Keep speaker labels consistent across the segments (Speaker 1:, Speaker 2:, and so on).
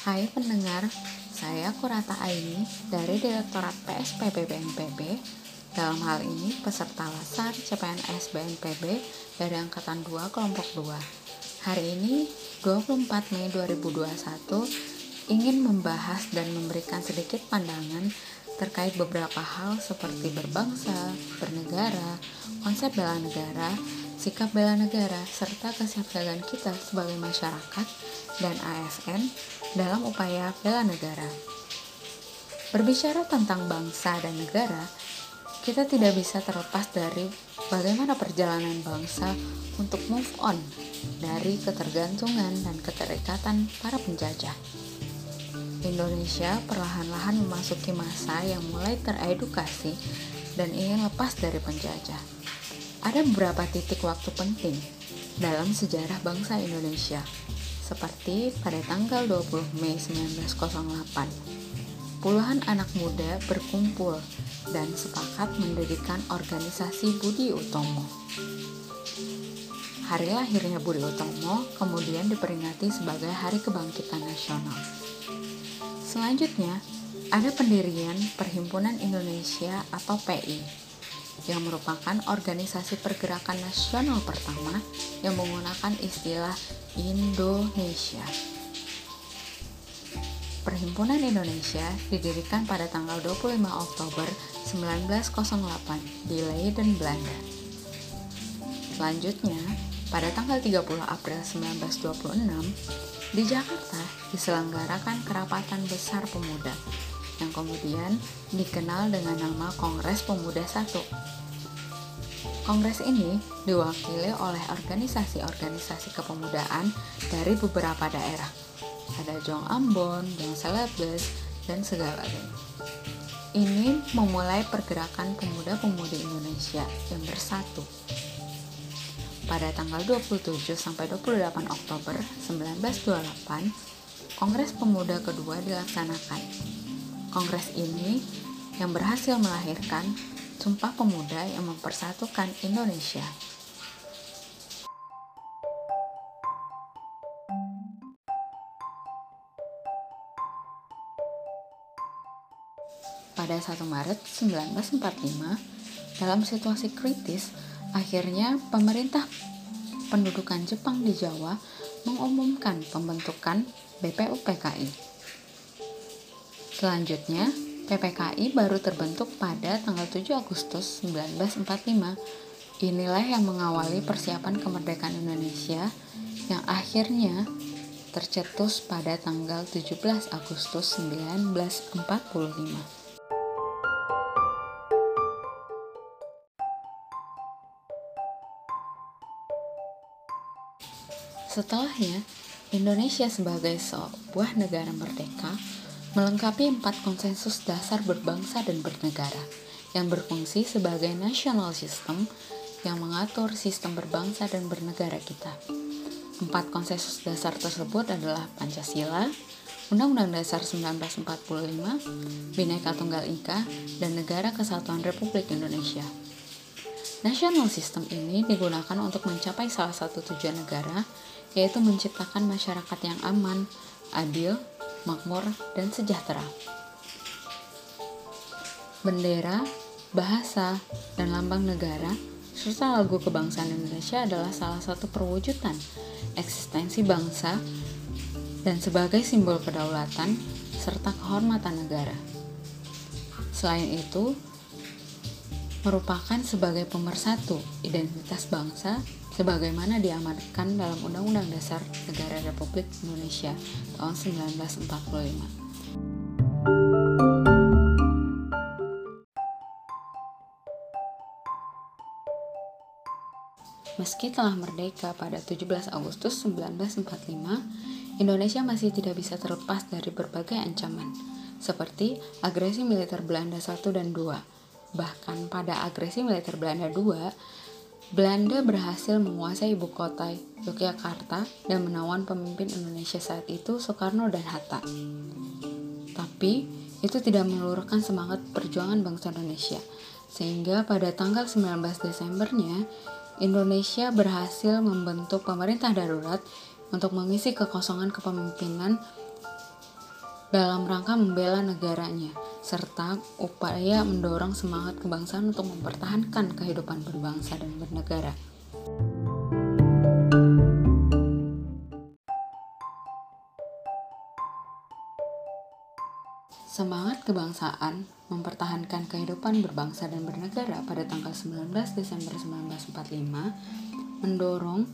Speaker 1: Hai pendengar, saya Kurata Aini dari Direktorat PSPB BNPB. Dalam hal ini peserta lasar CPNS BNPB dari Angkatan 2 Kelompok 2. Hari ini 24 Mei 2021 ingin membahas dan memberikan sedikit pandangan terkait beberapa hal seperti berbangsa, bernegara, konsep bela negara, sikap bela negara, serta kesiapsiagaan kita sebagai masyarakat dan ASN dalam upaya bela negara. Berbicara tentang bangsa dan negara, kita tidak bisa terlepas dari bagaimana perjalanan bangsa untuk move on dari ketergantungan dan keterikatan para penjajah. Indonesia perlahan-lahan memasuki masa yang mulai teredukasi dan ingin lepas dari penjajah. Ada beberapa titik waktu penting dalam sejarah bangsa Indonesia, seperti pada tanggal 20 Mei 1908. Puluhan anak muda berkumpul dan sepakat mendirikan organisasi Budi Utomo. Hari lahirnya Budi Utomo kemudian diperingati sebagai Hari Kebangkitan Nasional. Selanjutnya, ada pendirian Perhimpunan Indonesia atau PI yang merupakan organisasi pergerakan nasional pertama yang menggunakan istilah Indonesia. Perhimpunan Indonesia didirikan pada tanggal 25 Oktober 1908 di Leiden, Belanda. Selanjutnya, pada tanggal 30 April 1926, di Jakarta diselenggarakan kerapatan besar pemuda yang kemudian dikenal dengan nama Kongres Pemuda Satu. Kongres ini diwakili oleh organisasi-organisasi kepemudaan dari beberapa daerah. Ada Jong Ambon, Jong Selebes, dan segalanya. Ini memulai pergerakan pemuda-pemudi Indonesia yang bersatu pada tanggal 27 sampai 28 Oktober 1928, Kongres Pemuda kedua dilaksanakan. Kongres ini yang berhasil melahirkan Sumpah Pemuda yang mempersatukan Indonesia. Pada 1 Maret 1945, dalam situasi kritis, Akhirnya, pemerintah pendudukan Jepang di Jawa mengumumkan pembentukan BPUPKI. Selanjutnya, PPKI baru terbentuk pada tanggal 7 Agustus 1945. Inilah yang mengawali persiapan kemerdekaan Indonesia yang akhirnya tercetus pada tanggal 17 Agustus 1945. Setelahnya, Indonesia sebagai sebuah negara merdeka melengkapi empat konsensus dasar berbangsa dan bernegara yang berfungsi sebagai national system yang mengatur sistem berbangsa dan bernegara kita. Empat konsensus dasar tersebut adalah Pancasila, Undang-Undang Dasar 1945, Bhinneka Tunggal Ika, dan Negara Kesatuan Republik Indonesia. National System ini digunakan untuk mencapai salah satu tujuan negara, yaitu menciptakan masyarakat yang aman, adil, makmur, dan sejahtera. Bendera, bahasa, dan lambang negara, serta lagu kebangsaan Indonesia adalah salah satu perwujudan eksistensi bangsa dan sebagai simbol kedaulatan serta kehormatan negara. Selain itu, merupakan sebagai pemersatu identitas bangsa sebagaimana diamanatkan dalam Undang-Undang Dasar Negara Republik Indonesia tahun 1945. Meski telah merdeka pada 17 Agustus 1945, Indonesia masih tidak bisa terlepas dari berbagai ancaman, seperti agresi militer Belanda 1 dan 2, Bahkan pada agresi militer Belanda II, Belanda berhasil menguasai ibu kota Yogyakarta dan menawan pemimpin Indonesia saat itu Soekarno dan Hatta. Tapi itu tidak meluruhkan semangat perjuangan bangsa Indonesia, sehingga pada tanggal 19 Desembernya Indonesia berhasil membentuk pemerintah darurat untuk mengisi kekosongan kepemimpinan dalam rangka membela negaranya, serta upaya mendorong semangat kebangsaan untuk mempertahankan kehidupan berbangsa dan bernegara. Semangat kebangsaan mempertahankan kehidupan berbangsa dan bernegara pada tanggal 19 Desember 1945 mendorong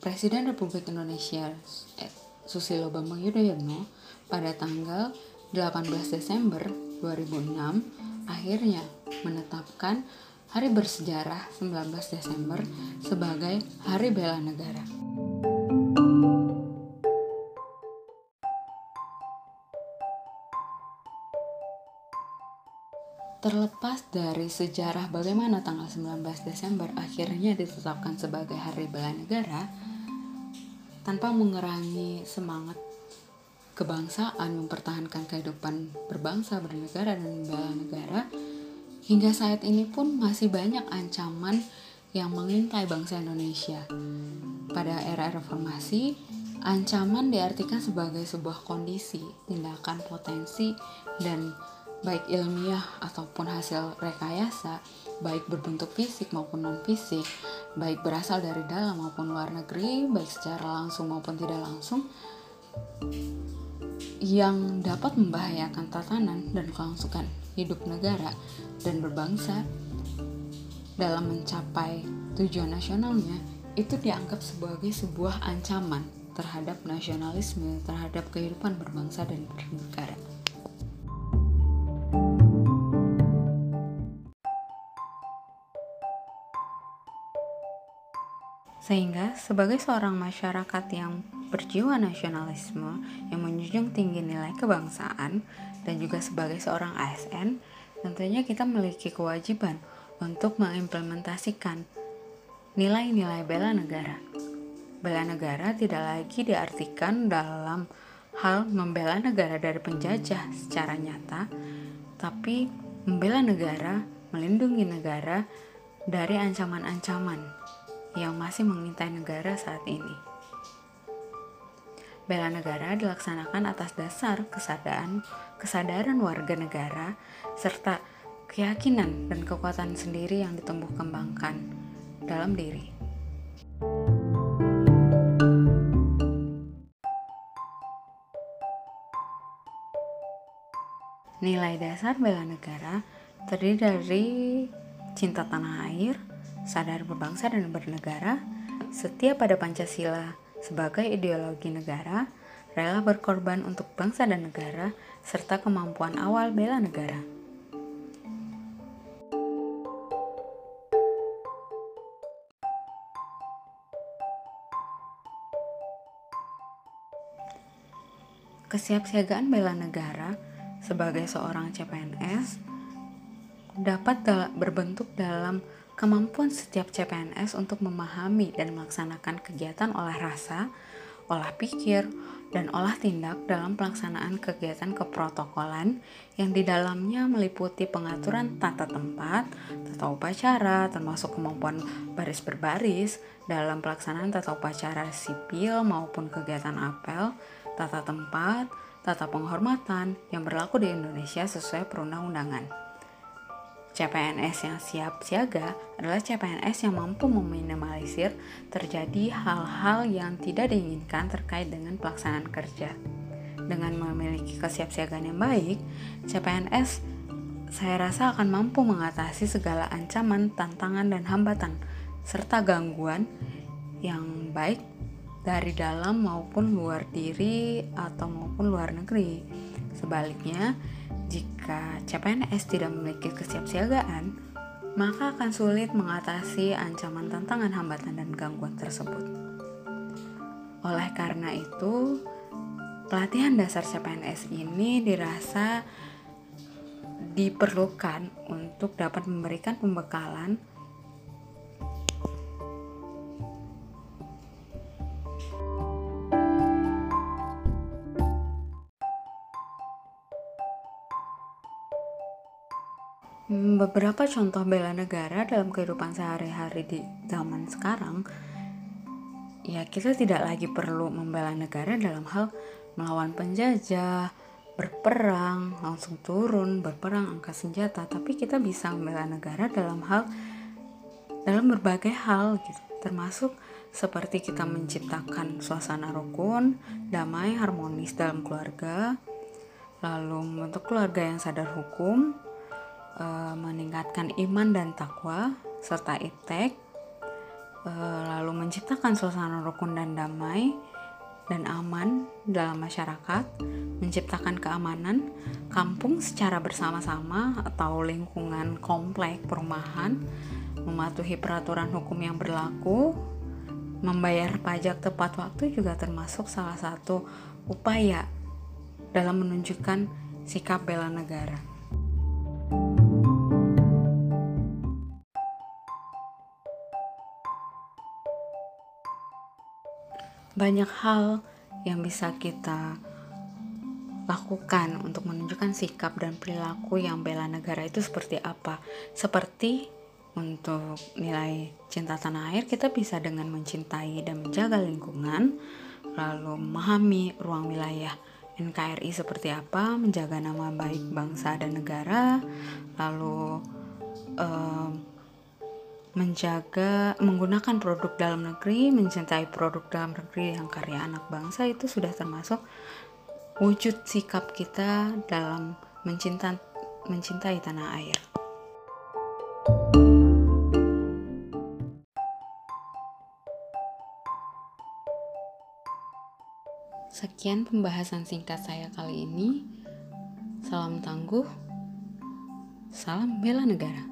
Speaker 1: Presiden Republik Indonesia eh, Susilo Bambang Yudhoyono pada tanggal 18 Desember 2006 akhirnya menetapkan hari bersejarah 19 Desember sebagai Hari Bela Negara. Terlepas dari sejarah bagaimana tanggal 19 Desember akhirnya ditetapkan sebagai Hari Bela Negara, tanpa mengurangi semangat kebangsaan mempertahankan kehidupan berbangsa, bernegara, dan membela negara, hingga saat ini pun masih banyak ancaman yang mengintai bangsa Indonesia. Pada era reformasi, ancaman diartikan sebagai sebuah kondisi, tindakan potensi, dan baik ilmiah ataupun hasil rekayasa, baik berbentuk fisik maupun non-fisik, baik berasal dari dalam maupun luar negeri, baik secara langsung maupun tidak langsung, yang dapat membahayakan tatanan dan kelangsungan hidup negara dan berbangsa dalam mencapai tujuan nasionalnya itu dianggap sebagai sebuah ancaman terhadap nasionalisme, terhadap kehidupan berbangsa dan bernegara. Sehingga sebagai seorang masyarakat yang berjiwa nasionalisme yang menjunjung tinggi nilai kebangsaan dan juga sebagai seorang ASN, tentunya kita memiliki kewajiban untuk mengimplementasikan nilai-nilai bela negara. Bela negara tidak lagi diartikan dalam hal membela negara dari penjajah secara nyata, tapi membela negara, melindungi negara dari ancaman-ancaman yang masih mengintai negara saat ini. Bela negara dilaksanakan atas dasar kesadaran, kesadaran warga negara serta keyakinan dan kekuatan sendiri yang ditumbuh kembangkan dalam diri. Nilai dasar bela negara terdiri dari cinta tanah air, sadar berbangsa dan bernegara, setia pada Pancasila, sebagai ideologi negara, rela berkorban untuk bangsa dan negara, serta kemampuan awal bela negara. Kesiapsiagaan bela negara sebagai seorang CPNS dapat berbentuk dalam Kemampuan setiap CPNS untuk memahami dan melaksanakan kegiatan olah rasa, olah pikir, dan olah tindak dalam pelaksanaan kegiatan keprotokolan yang di dalamnya meliputi pengaturan tata tempat, tata upacara, termasuk kemampuan baris berbaris dalam pelaksanaan tata upacara sipil maupun kegiatan apel, tata tempat, tata penghormatan yang berlaku di Indonesia sesuai perundang-undangan. CPNS yang siap siaga adalah CPNS yang mampu meminimalisir terjadi hal-hal yang tidak diinginkan terkait dengan pelaksanaan kerja. Dengan memiliki kesiapsiagaan yang baik, CPNS saya rasa akan mampu mengatasi segala ancaman, tantangan, dan hambatan, serta gangguan yang baik dari dalam maupun luar diri atau maupun luar negeri. Sebaliknya, jika CPNS tidak memiliki kesiapsiagaan, maka akan sulit mengatasi ancaman tantangan hambatan dan gangguan tersebut. Oleh karena itu, pelatihan dasar CPNS ini dirasa diperlukan untuk dapat memberikan pembekalan beberapa contoh bela negara dalam kehidupan sehari-hari di zaman sekarang, ya kita tidak lagi perlu membela negara dalam hal melawan penjajah, berperang, langsung turun, berperang, angkat senjata, tapi kita bisa membela negara dalam hal dalam berbagai hal gitu, termasuk seperti kita menciptakan suasana rukun, damai, harmonis dalam keluarga, lalu membentuk keluarga yang sadar hukum, e, meningkatkan iman dan takwa, serta itek, e, lalu menciptakan suasana rukun dan damai, dan aman dalam masyarakat, menciptakan keamanan kampung secara bersama-sama atau lingkungan komplek perumahan, mematuhi peraturan hukum yang berlaku, membayar pajak tepat waktu juga termasuk salah satu upaya dalam menunjukkan sikap bela negara. Banyak hal yang bisa kita lakukan untuk menunjukkan sikap dan perilaku yang bela negara itu seperti apa. Seperti untuk nilai cinta tanah air kita bisa dengan mencintai dan menjaga lingkungan, lalu memahami ruang wilayah NKRI seperti apa, menjaga nama baik bangsa dan negara, lalu um, menjaga menggunakan produk dalam negeri, mencintai produk dalam negeri yang karya anak bangsa itu sudah termasuk wujud sikap kita dalam mencinta, mencintai tanah air. Sekian pembahasan singkat saya kali ini. Salam tangguh, salam bela negara.